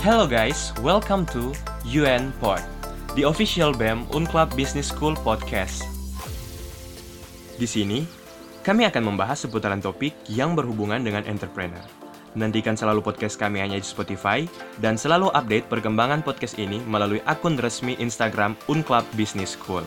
Hello guys, welcome to UN Pod, the official BEM Unclub Business School podcast. Di sini, kami akan membahas seputaran topik yang berhubungan dengan entrepreneur. Nantikan selalu podcast kami hanya di Spotify dan selalu update perkembangan podcast ini melalui akun resmi Instagram Unclub Business School.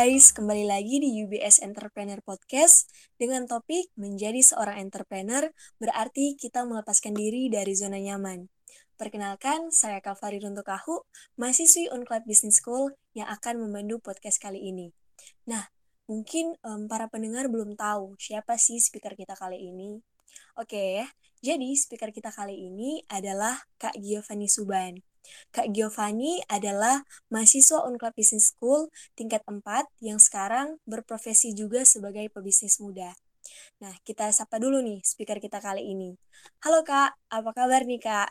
Guys, kembali lagi di UBS Entrepreneur Podcast dengan topik menjadi seorang entrepreneur berarti kita melepaskan diri dari zona nyaman. Perkenalkan, saya Kalvari Runtukahu, mahasiswi Unclub Business School yang akan memandu podcast kali ini. Nah, mungkin um, para pendengar belum tahu siapa sih speaker kita kali ini. Oke, jadi speaker kita kali ini adalah Kak Giovanni Suban. Kak Giovanni adalah mahasiswa Unclub Business School tingkat 4 yang sekarang berprofesi juga sebagai pebisnis muda. Nah, kita sapa dulu nih speaker kita kali ini. Halo Kak, apa kabar nih Kak?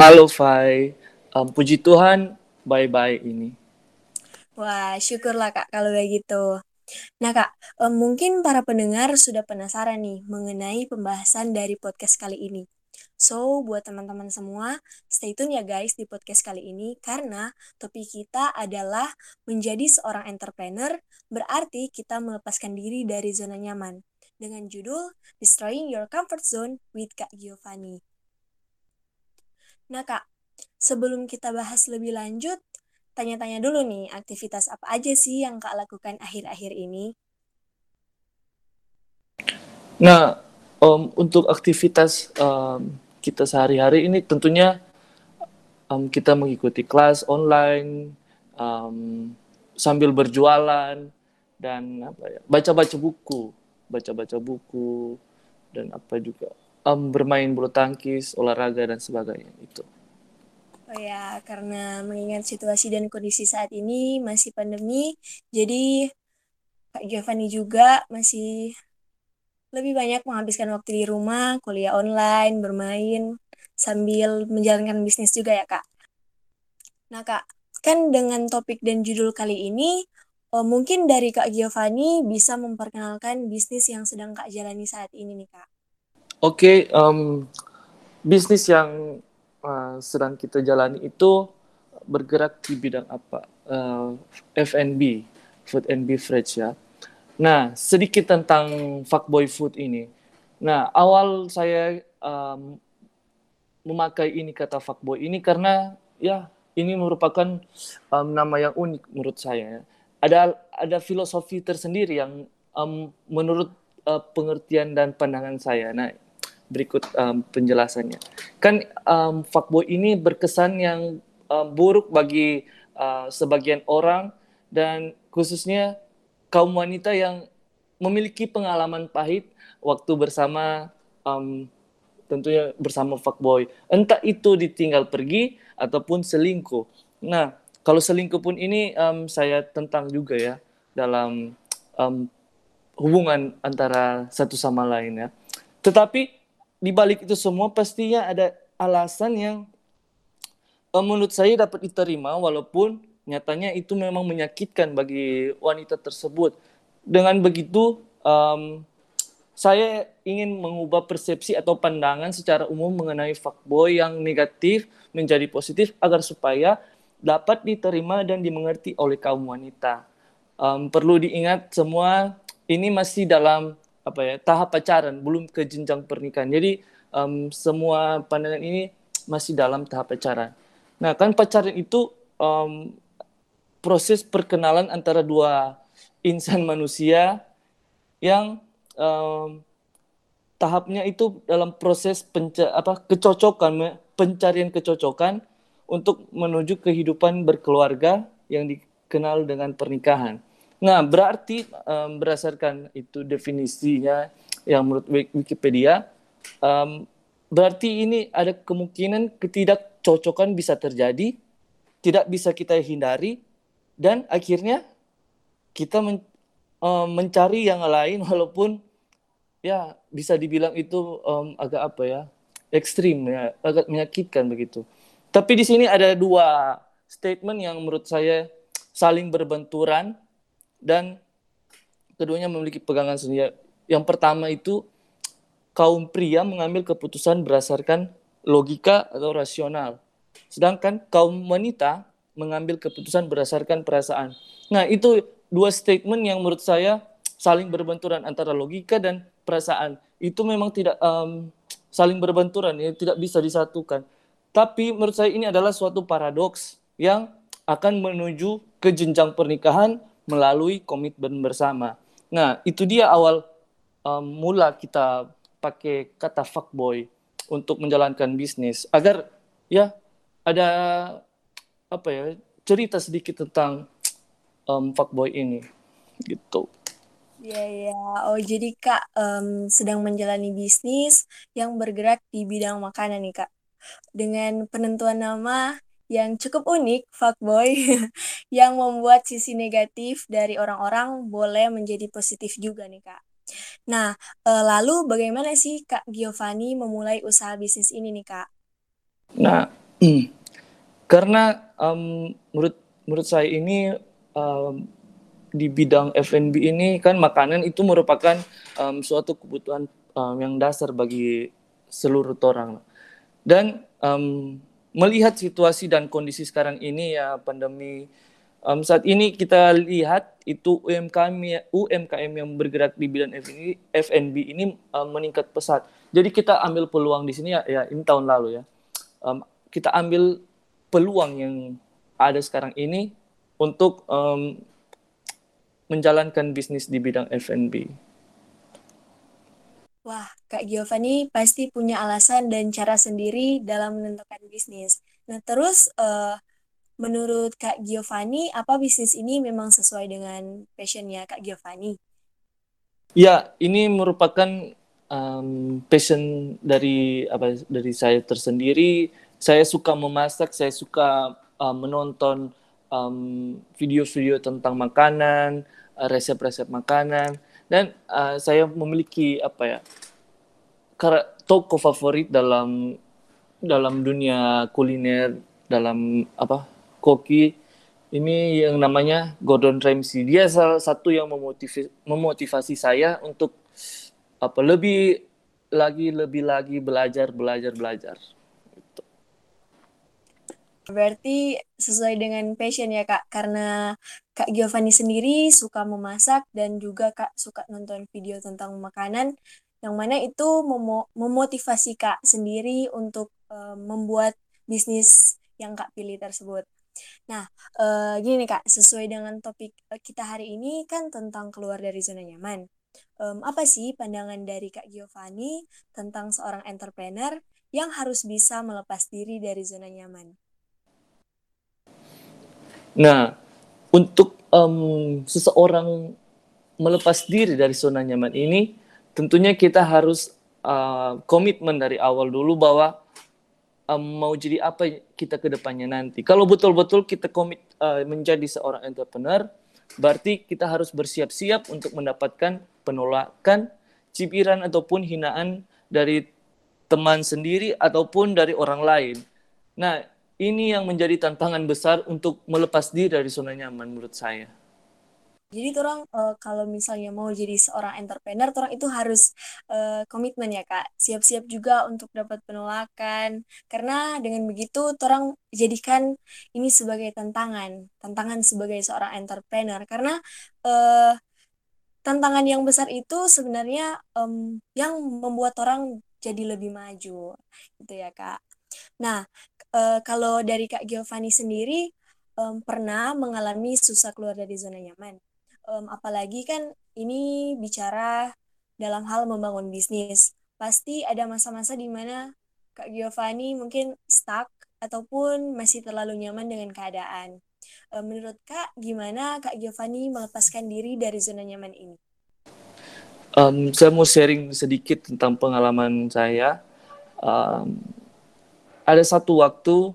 Halo Fai, um, puji Tuhan bye-bye ini. Wah, syukurlah Kak kalau kayak gitu. Nah Kak, um, mungkin para pendengar sudah penasaran nih mengenai pembahasan dari podcast kali ini. So, buat teman-teman semua, stay tune ya guys di podcast kali ini karena topik kita adalah menjadi seorang entrepreneur berarti kita melepaskan diri dari zona nyaman dengan judul Destroying Your Comfort Zone with Kak Giovanni. Nah Kak, sebelum kita bahas lebih lanjut, tanya-tanya dulu nih aktivitas apa aja sih yang Kak lakukan akhir-akhir ini? Nah, um, untuk aktivitas um, kita sehari-hari ini tentunya um, kita mengikuti kelas online um, sambil berjualan dan apa ya baca-baca buku baca-baca buku dan apa juga um, bermain bulu tangkis olahraga dan sebagainya itu. Oh ya, karena mengingat situasi dan kondisi saat ini masih pandemi, jadi Kak Giovanni juga masih lebih banyak menghabiskan waktu di rumah, kuliah online, bermain, sambil menjalankan bisnis juga ya kak. Nah kak, kan dengan topik dan judul kali ini, oh, mungkin dari Kak Giovanni bisa memperkenalkan bisnis yang sedang Kak jalani saat ini nih Kak. Oke, okay, um, bisnis yang uh, sedang kita jalani itu bergerak di bidang apa? Uh, F&B, food and beverage ya. Nah, sedikit tentang fuckboy food ini. Nah, awal saya um, memakai ini kata fuckboy ini karena ya ini merupakan um, nama yang unik menurut saya. Ada ada filosofi tersendiri yang um, menurut uh, pengertian dan pandangan saya. Nah, berikut um, penjelasannya. Kan um, fuckboy ini berkesan yang um, buruk bagi uh, sebagian orang dan khususnya kaum wanita yang memiliki pengalaman pahit waktu bersama um, tentunya bersama fuckboy. Entah itu ditinggal pergi ataupun selingkuh. Nah, kalau selingkuh pun ini um, saya tentang juga ya dalam um, hubungan antara satu sama lain ya. Tetapi di balik itu semua pastinya ada alasan yang um, menurut saya dapat diterima walaupun nyatanya itu memang menyakitkan bagi wanita tersebut. Dengan begitu, um, saya ingin mengubah persepsi atau pandangan secara umum mengenai fuckboy yang negatif menjadi positif agar supaya dapat diterima dan dimengerti oleh kaum wanita. Um, perlu diingat semua ini masih dalam apa ya tahap pacaran, belum ke jenjang pernikahan. Jadi um, semua pandangan ini masih dalam tahap pacaran. Nah kan pacaran itu um, proses perkenalan antara dua insan manusia yang um, tahapnya itu dalam proses penca apa kecocokan pencarian kecocokan untuk menuju kehidupan berkeluarga yang dikenal dengan pernikahan. Nah, berarti um, berdasarkan itu definisinya yang menurut Wikipedia, um, berarti ini ada kemungkinan ketidakcocokan bisa terjadi, tidak bisa kita hindari, dan akhirnya kita men, uh, mencari yang lain walaupun ya bisa dibilang itu um, agak apa ya ekstrim ya agak menyakitkan begitu tapi di sini ada dua statement yang menurut saya saling berbenturan dan keduanya memiliki pegangan sendiri. Yang pertama itu kaum pria mengambil keputusan berdasarkan logika atau rasional. Sedangkan kaum wanita mengambil keputusan berdasarkan perasaan. Nah, itu dua statement yang menurut saya saling berbenturan antara logika dan perasaan. Itu memang tidak um, saling berbenturan, ya, tidak bisa disatukan. Tapi menurut saya ini adalah suatu paradoks yang akan menuju ke jenjang pernikahan melalui komitmen bersama. Nah, itu dia awal um, mula kita pakai kata fuckboy untuk menjalankan bisnis agar ya ada apa ya cerita sedikit tentang um, fuckboy ini gitu. Iya, ya. Oh, jadi Kak um, sedang menjalani bisnis yang bergerak di bidang makanan nih, Kak. Dengan penentuan nama yang cukup unik, fuckboy, yang membuat sisi negatif dari orang-orang boleh menjadi positif juga nih, Kak. Nah, uh, lalu bagaimana sih Kak Giovanni memulai usaha bisnis ini nih, Kak? Nah, karena um, menurut menurut saya ini um, di bidang F&B ini kan makanan itu merupakan um, suatu kebutuhan um, yang dasar bagi seluruh orang. Dan um, melihat situasi dan kondisi sekarang ini ya pandemi um, saat ini kita lihat itu UMKM UMKM yang bergerak di bidang F&B ini um, meningkat pesat. Jadi kita ambil peluang di sini ya, ya ini tahun lalu ya. Um, kita ambil peluang yang ada sekarang ini untuk um, menjalankan bisnis di bidang F&B? Wah, Kak Giovanni pasti punya alasan dan cara sendiri dalam menentukan bisnis. Nah, terus uh, menurut Kak Giovanni, apa bisnis ini memang sesuai dengan passionnya Kak Giovanni? Ya, ini merupakan um, passion dari apa dari saya tersendiri. Saya suka memasak, saya suka uh, menonton video-video um, tentang makanan, Eh, resep-resep makanan. Dan uh, saya memiliki apa ya toko favorit dalam dalam dunia kuliner dalam apa koki. Ini yang namanya Gordon Ramsay. Dia salah satu yang memotivasi, memotivasi saya untuk apa lebih lagi lebih lagi belajar belajar belajar Berarti sesuai dengan passion ya Kak, karena Kak Giovanni sendiri suka memasak dan juga Kak suka nonton video tentang makanan, yang mana itu memo memotivasi Kak sendiri untuk uh, membuat bisnis yang Kak pilih tersebut. Nah, uh, gini nih Kak, sesuai dengan topik uh, kita hari ini kan tentang keluar dari zona nyaman. Um, apa sih pandangan dari Kak Giovanni tentang seorang entrepreneur yang harus bisa melepas diri dari zona nyaman? Nah, untuk um, seseorang melepas diri dari zona nyaman ini, tentunya kita harus uh, komitmen dari awal dulu bahwa um, mau jadi apa kita ke depannya nanti. Kalau betul-betul kita komit uh, menjadi seorang entrepreneur, berarti kita harus bersiap-siap untuk mendapatkan penolakan, cibiran ataupun hinaan dari teman sendiri ataupun dari orang lain. Nah, ini yang menjadi tantangan besar untuk melepas diri dari zona nyaman menurut saya. Jadi orang uh, kalau misalnya mau jadi seorang entrepreneur, orang itu harus uh, komitmen ya kak, siap-siap juga untuk dapat penolakan. Karena dengan begitu, orang jadikan ini sebagai tantangan, tantangan sebagai seorang entrepreneur. Karena uh, tantangan yang besar itu sebenarnya um, yang membuat orang jadi lebih maju, gitu ya kak. Nah, uh, kalau dari Kak Giovanni sendiri um, pernah mengalami susah keluar dari zona nyaman. Um, apalagi kan ini bicara dalam hal membangun bisnis. Pasti ada masa-masa di mana Kak Giovanni mungkin stuck ataupun masih terlalu nyaman dengan keadaan. Um, menurut Kak, gimana Kak Giovanni melepaskan diri dari zona nyaman ini? Um, saya mau sharing sedikit tentang pengalaman saya. Um, ada satu waktu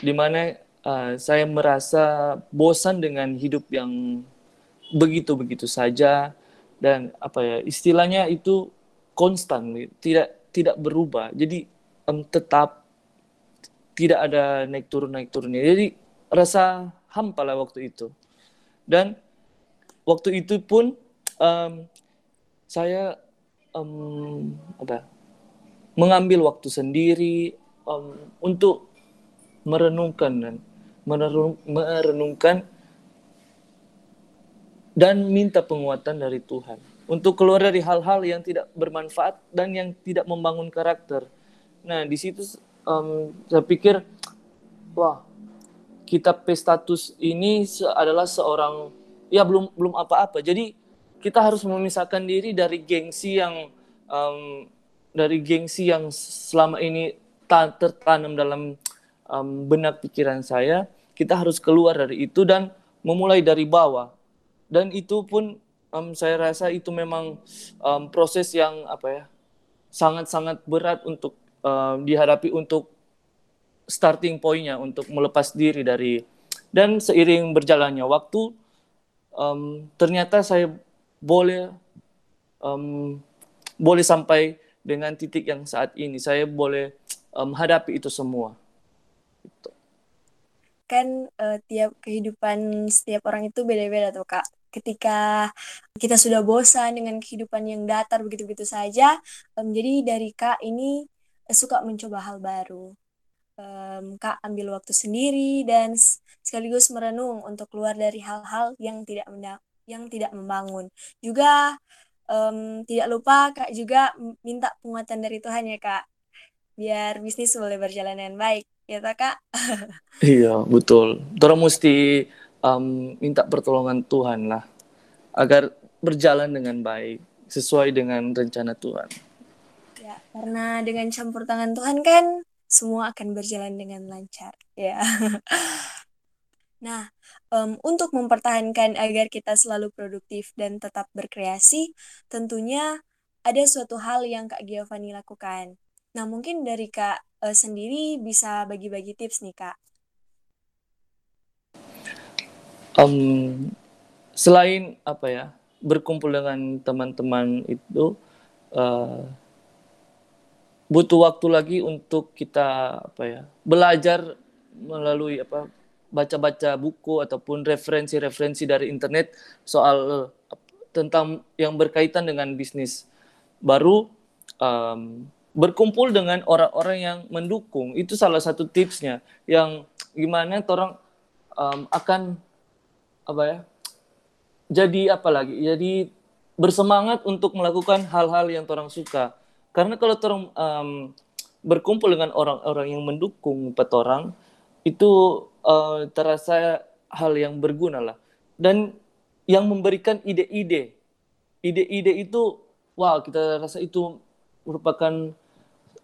di mana uh, saya merasa bosan dengan hidup yang begitu-begitu saja dan apa ya istilahnya itu konstan tidak tidak berubah jadi um, tetap tidak ada naik turun naik turunnya jadi rasa hampa lah waktu itu. Dan waktu itu pun um, saya um, apa mengambil waktu sendiri um, untuk merenungkan dan merenung, merenungkan dan minta penguatan dari Tuhan untuk keluar dari hal-hal yang tidak bermanfaat dan yang tidak membangun karakter. Nah di situ um, saya pikir wah kita status ini adalah seorang ya belum belum apa-apa. Jadi kita harus memisahkan diri dari gengsi yang um, dari gengsi yang selama ini tertanam dalam um, benak pikiran saya. Kita harus keluar dari itu dan memulai dari bawah. Dan itu pun um, saya rasa itu memang um, proses yang apa ya sangat-sangat berat untuk um, dihadapi untuk starting pointnya untuk melepas diri dari dan seiring berjalannya waktu um, ternyata saya boleh um, boleh sampai dengan titik yang saat ini saya boleh um, hadapi itu semua. Gitu. Kan uh, tiap kehidupan setiap orang itu beda-beda tuh kak. Ketika kita sudah bosan dengan kehidupan yang datar begitu-begitu saja, um, jadi dari kak ini uh, suka mencoba hal baru. Um, kak ambil waktu sendiri dan sekaligus merenung untuk keluar dari hal-hal yang tidak yang tidak membangun. Juga um, tidak lupa kak juga minta penguatan dari Tuhan ya kak, biar bisnis boleh berjalan dengan baik, ya tak kak? iya betul. Orang mesti um, minta pertolongan Tuhan lah, agar berjalan dengan baik sesuai dengan rencana Tuhan. Ya, karena dengan campur tangan Tuhan kan semua akan berjalan dengan lancar, ya. Nah, um, untuk mempertahankan agar kita selalu produktif dan tetap berkreasi, tentunya ada suatu hal yang Kak Giovanni lakukan. Nah, mungkin dari Kak uh, sendiri bisa bagi-bagi tips nih, Kak. Um, selain apa ya, berkumpul dengan teman-teman itu, uh, butuh waktu lagi untuk kita apa ya, belajar melalui apa baca-baca buku ataupun referensi-referensi dari internet soal uh, tentang yang berkaitan dengan bisnis baru um, berkumpul dengan orang-orang yang mendukung. Itu salah satu tipsnya. Yang gimana orang um, akan apa ya jadi apa lagi? Jadi bersemangat untuk melakukan hal-hal yang orang suka. Karena kalau orang um, berkumpul dengan orang-orang yang mendukung petorang itu uh, terasa hal yang berguna lah. Dan yang memberikan ide-ide. Ide-ide itu wow kita rasa itu merupakan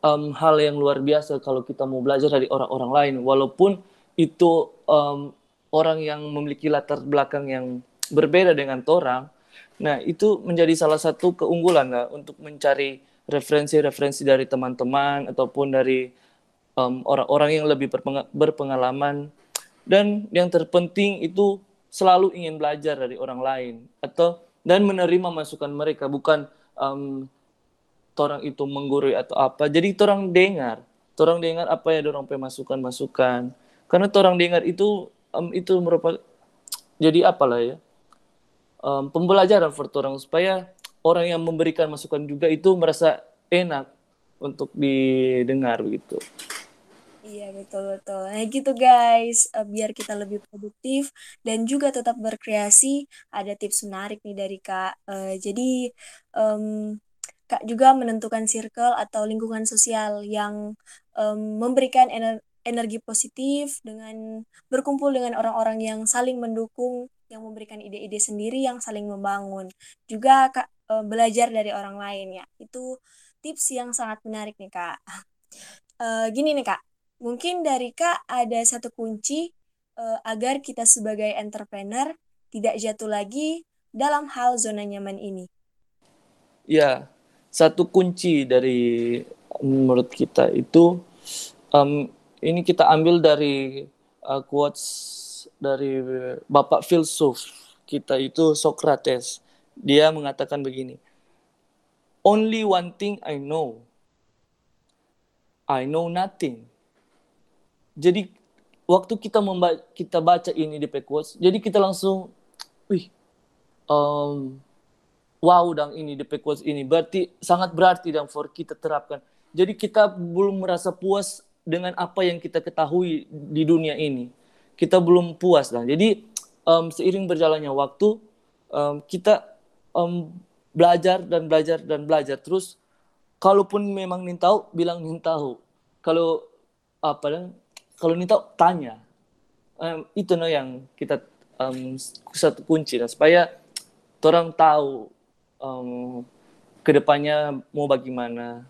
um, hal yang luar biasa kalau kita mau belajar dari orang-orang lain. Walaupun itu um, orang yang memiliki latar belakang yang berbeda dengan orang nah itu menjadi salah satu keunggulan lah untuk mencari referensi-referensi dari teman-teman ataupun dari orang-orang um, yang lebih berpengalaman. Dan yang terpenting itu selalu ingin belajar dari orang lain atau dan menerima masukan mereka bukan um, orang itu menggurui atau apa jadi orang dengar orang dengar apa yang orang masukan masukan karena orang dengar itu um, itu merupakan jadi apalah ya um, pembelajaran for orang supaya orang yang memberikan masukan juga itu merasa enak untuk didengar begitu. Iya betul betul. Nah gitu guys, uh, biar kita lebih produktif dan juga tetap berkreasi, ada tips menarik nih dari Kak. Uh, jadi um, Kak juga menentukan circle atau lingkungan sosial yang um, memberikan ener energi positif dengan berkumpul dengan orang-orang yang saling mendukung, yang memberikan ide-ide sendiri yang saling membangun. Juga Kak uh, belajar dari orang lain ya. Itu tips yang sangat menarik nih Kak. Uh, gini nih Kak, Mungkin dari Kak ada satu kunci uh, agar kita sebagai entrepreneur tidak jatuh lagi dalam hal zona nyaman ini. Ya, satu kunci dari menurut kita itu um, ini kita ambil dari uh, quotes dari bapak filsuf kita itu Socrates. Dia mengatakan begini. Only one thing I know. I know nothing jadi waktu kita memba kita baca ini di quotes, jadi kita langsung, wih, um, wow dan ini di quotes ini berarti sangat berarti dan for kita terapkan. Jadi kita belum merasa puas dengan apa yang kita ketahui di dunia ini. Kita belum puas lah. Jadi um, seiring berjalannya waktu um, kita um, belajar dan belajar dan belajar terus kalaupun memang nih tahu bilang nih tahu kalau apa dan kalau nih tahu tanya um, itu no yang kita um, satu kunci lah supaya orang tahu um, ke depannya mau bagaimana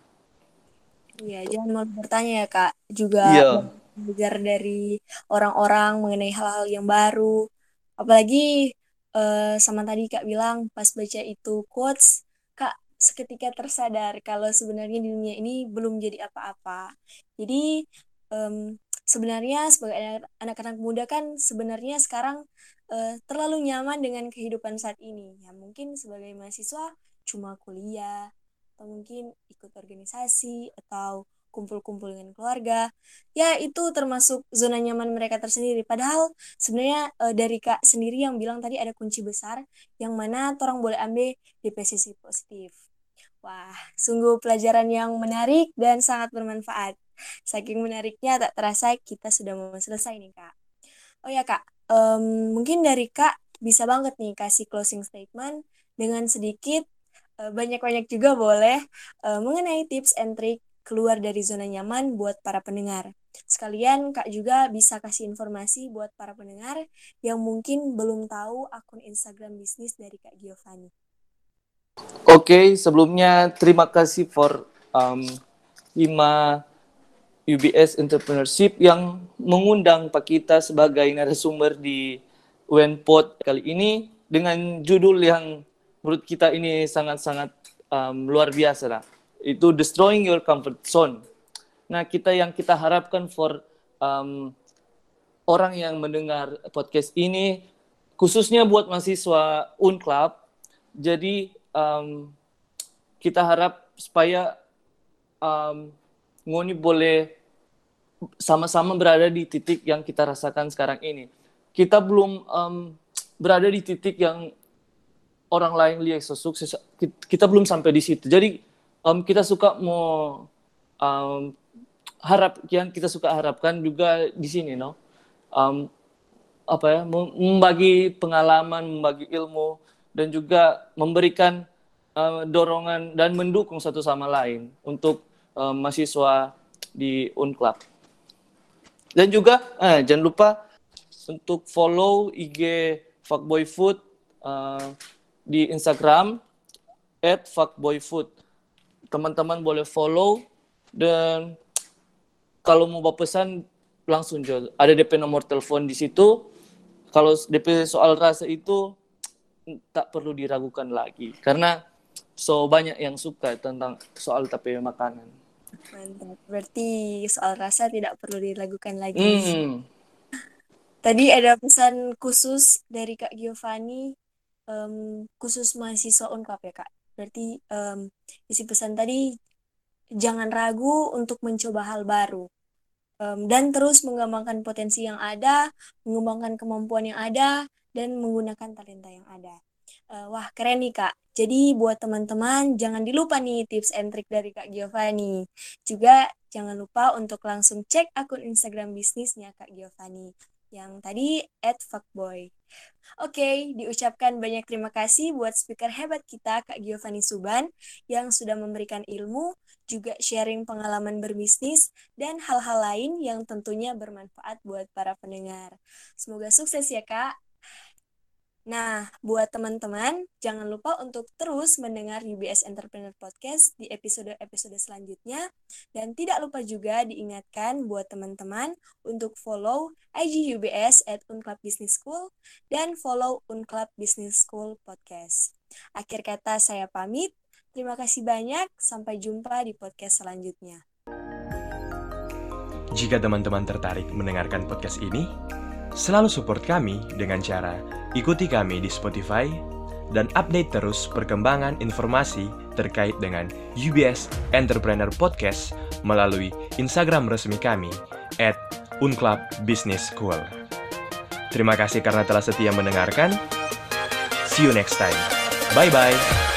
Iya, jangan malu bertanya ya kak. Juga Iya. belajar dari orang-orang mengenai hal-hal yang baru. Apalagi eh, sama tadi kak bilang pas baca itu quotes, kak seketika tersadar kalau sebenarnya di dunia ini belum jadi apa-apa. Jadi em, sebenarnya sebagai anak- anak-anak muda kan sebenarnya sekarang eh, terlalu nyaman dengan kehidupan saat ini. Ya mungkin sebagai mahasiswa cuma kuliah atau mungkin ikut organisasi atau kumpul-kumpul dengan keluarga. Ya, itu termasuk zona nyaman mereka tersendiri. Padahal sebenarnya eh, dari Kak sendiri yang bilang tadi ada kunci besar yang mana orang boleh ambil di sisi positif. Wah, sungguh pelajaran yang menarik dan sangat bermanfaat. Saking menariknya tak terasa kita sudah mau selesai nih, Kak. Oh ya, Kak, em, mungkin dari Kak bisa banget nih kasih closing statement dengan sedikit eh, banyak-banyak juga boleh eh, mengenai tips and trick keluar dari zona nyaman buat para pendengar. Sekalian Kak juga bisa kasih informasi buat para pendengar yang mungkin belum tahu akun Instagram bisnis dari Kak Giovanni. Oke, sebelumnya terima kasih for um, lima UBS Entrepreneurship yang mengundang Pak kita sebagai narasumber di UNPOD kali ini dengan judul yang menurut kita ini sangat-sangat um, luar biasa lah. Itu Destroying Your Comfort Zone. Nah, kita yang kita harapkan for um, orang yang mendengar podcast ini, khususnya buat mahasiswa Unclub, jadi um, kita harap supaya um, Ngoni boleh sama-sama berada di titik yang kita rasakan sekarang ini. Kita belum um, berada di titik yang orang lain lihat sukses. Kita belum sampai di situ. Jadi um, kita suka mau um, harap yang kita suka harapkan juga di sini, no. Um, apa ya, membagi pengalaman, membagi ilmu, dan juga memberikan uh, dorongan dan mendukung satu sama lain untuk uh, mahasiswa di Unclub. Dan juga eh, jangan lupa untuk follow IG Fuckboy Food uh, di Instagram @fuckboyfood. Teman-teman boleh follow dan kalau mau berpesan langsung jual. Ada DP nomor telepon di situ. Kalau DP soal rasa itu tak perlu diragukan lagi karena so banyak yang suka tentang soal tapi makanan. Mantap. Berarti soal rasa tidak perlu diragukan lagi. Hmm. Tadi ada pesan khusus dari Kak Giovanni, em, khusus mahasiswa Unkap ya Kak. Berarti em, isi pesan tadi jangan ragu untuk mencoba hal baru. Em, dan terus mengembangkan potensi yang ada, mengembangkan kemampuan yang ada, dan menggunakan talenta yang ada. Eh, wah, keren nih Kak. Jadi buat teman-teman jangan dilupa nih tips and trick dari Kak Giovanni. Juga jangan lupa untuk langsung cek akun Instagram bisnisnya Kak Giovanni yang tadi at fuckboy. Oke, diucapkan banyak terima kasih buat speaker hebat kita Kak Giovanni Suban yang sudah memberikan ilmu, juga sharing pengalaman berbisnis, dan hal-hal lain yang tentunya bermanfaat buat para pendengar. Semoga sukses ya Kak. Nah, buat teman-teman, jangan lupa untuk terus mendengar UBS Entrepreneur Podcast di episode-episode selanjutnya. Dan tidak lupa juga diingatkan buat teman-teman untuk follow IG UBS at Unclub Business School dan follow Unclub Business School Podcast. Akhir kata saya pamit. Terima kasih banyak. Sampai jumpa di podcast selanjutnya. Jika teman-teman tertarik mendengarkan podcast ini, selalu support kami dengan cara ikuti kami di Spotify dan update terus perkembangan informasi terkait dengan UBS Entrepreneur Podcast melalui Instagram resmi kami at Unclub Business School. Terima kasih karena telah setia mendengarkan. See you next time. Bye-bye.